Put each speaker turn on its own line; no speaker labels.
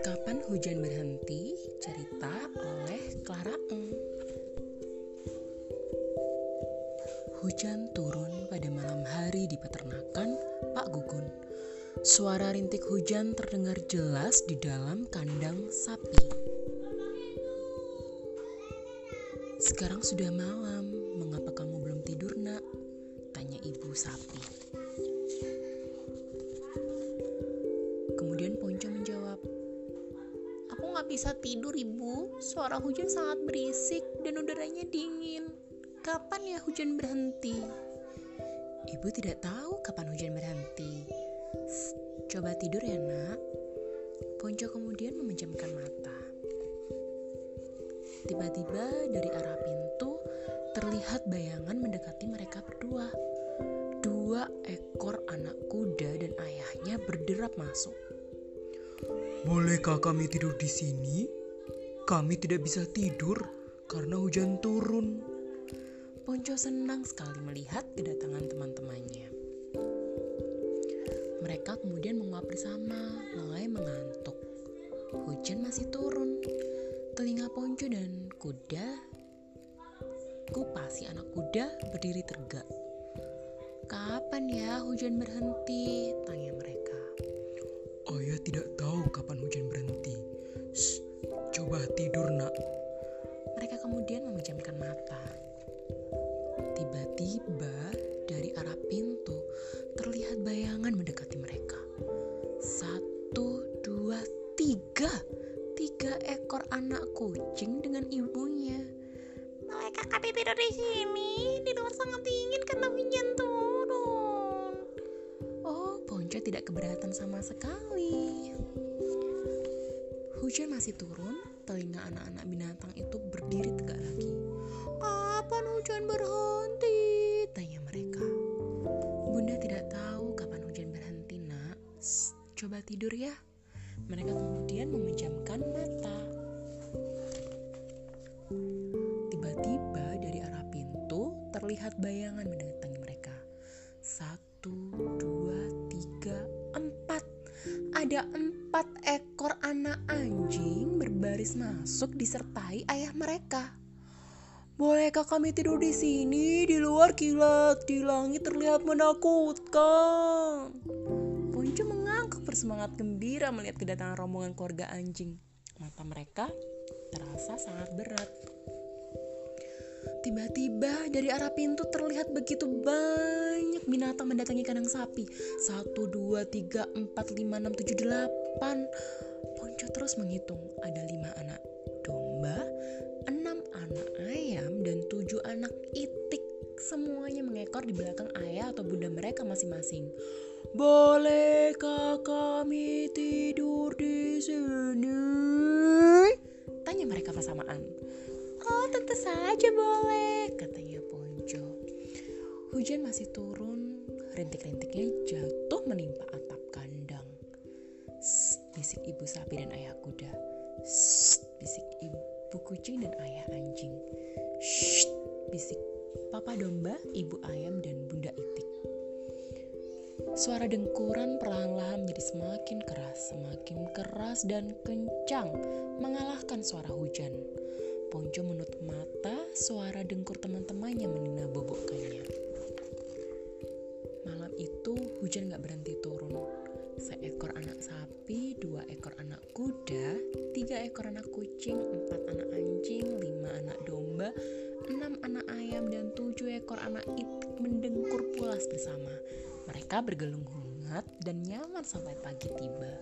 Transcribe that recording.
Kapan hujan berhenti? Cerita oleh Clara Eng. Hujan turun pada malam hari di peternakan Pak Gugun. Suara rintik hujan terdengar jelas di dalam kandang sapi. Sekarang sudah malam, mengapa kamu belum tidur nak? Tanya ibu sapi.
Bisa tidur ibu, suara hujan sangat berisik dan udaranya dingin. Kapan ya hujan berhenti?
Ibu tidak tahu kapan hujan berhenti. "Sst, Coba tidur ya nak. Ponco kemudian memejamkan mata. Tiba-tiba dari arah pintu terlihat bayangan mendekati mereka berdua. Dua ekor anak kuda dan ayahnya berderap masuk.
Bolehkah kami tidur di sini? Kami tidak bisa tidur karena hujan turun.
Ponco senang sekali melihat kedatangan teman-temannya. Mereka kemudian menguap bersama, mulai mengantuk. Hujan masih turun. Telinga Ponco dan kuda, kupasi anak kuda berdiri tegak. Kapan ya hujan berhenti? Tanya mereka.
Ayah tidak tahu kapan hujan berhenti. Shh, coba tidur nak.
Mereka kemudian memejamkan mata. Tiba-tiba dari arah pintu terlihat bayangan mendekati mereka. Satu, dua, tiga. Tiga ekor anak kucing dengan ibunya.
Mereka kami tidur di sini, di luar sangat dingin karena hujan
Tidak keberatan sama sekali. Hujan masih turun, telinga anak-anak binatang itu berdiri tegak lagi.
Kapan hujan berhenti?
Tanya mereka. Bunda tidak tahu kapan hujan berhenti, nak. Shh, coba tidur ya. Mereka kemudian memejamkan mata. Tiba-tiba dari arah pintu terlihat bayangan Ada empat ekor anak anjing berbaris masuk disertai ayah mereka. Bolehkah kami tidur di sini? Di luar kilat, di langit terlihat menakutkan. Ponco mengangguk bersemangat gembira melihat kedatangan rombongan keluarga anjing. Mata mereka terasa sangat berat. Tiba-tiba dari arah pintu terlihat begitu banyak binatang mendatangi kandang sapi. Satu, dua, tiga, empat, lima, enam, tujuh, delapan. Ponco terus menghitung. Ada lima anak domba, enam anak ayam, dan tujuh anak itik. Semuanya mengekor di belakang ayah atau bunda mereka masing-masing. Bolehkah kami tidur di sini? Tanya mereka bersamaan. Oh, tentu saja boleh, katanya Ponco. Hujan masih turun, rintik-rintiknya jatuh menimpa atap kandang. Bisik ibu sapi dan ayah kuda. Bisik ibu kucing dan ayah anjing. Shh, bisik papa domba, ibu ayam, dan bunda itik. Suara dengkuran perlahan-lahan menjadi semakin keras, semakin keras dan kencang, mengalahkan suara hujan. Ponco menutup mata, suara dengkur teman-temannya menina bobokkannya. Hujan gak berhenti turun. Seekor anak sapi, dua ekor anak kuda, tiga ekor anak kucing, empat anak anjing, lima anak domba, enam anak ayam, dan tujuh ekor anak itik mendengkur pulas bersama. Mereka bergelung hangat dan nyaman sampai pagi tiba.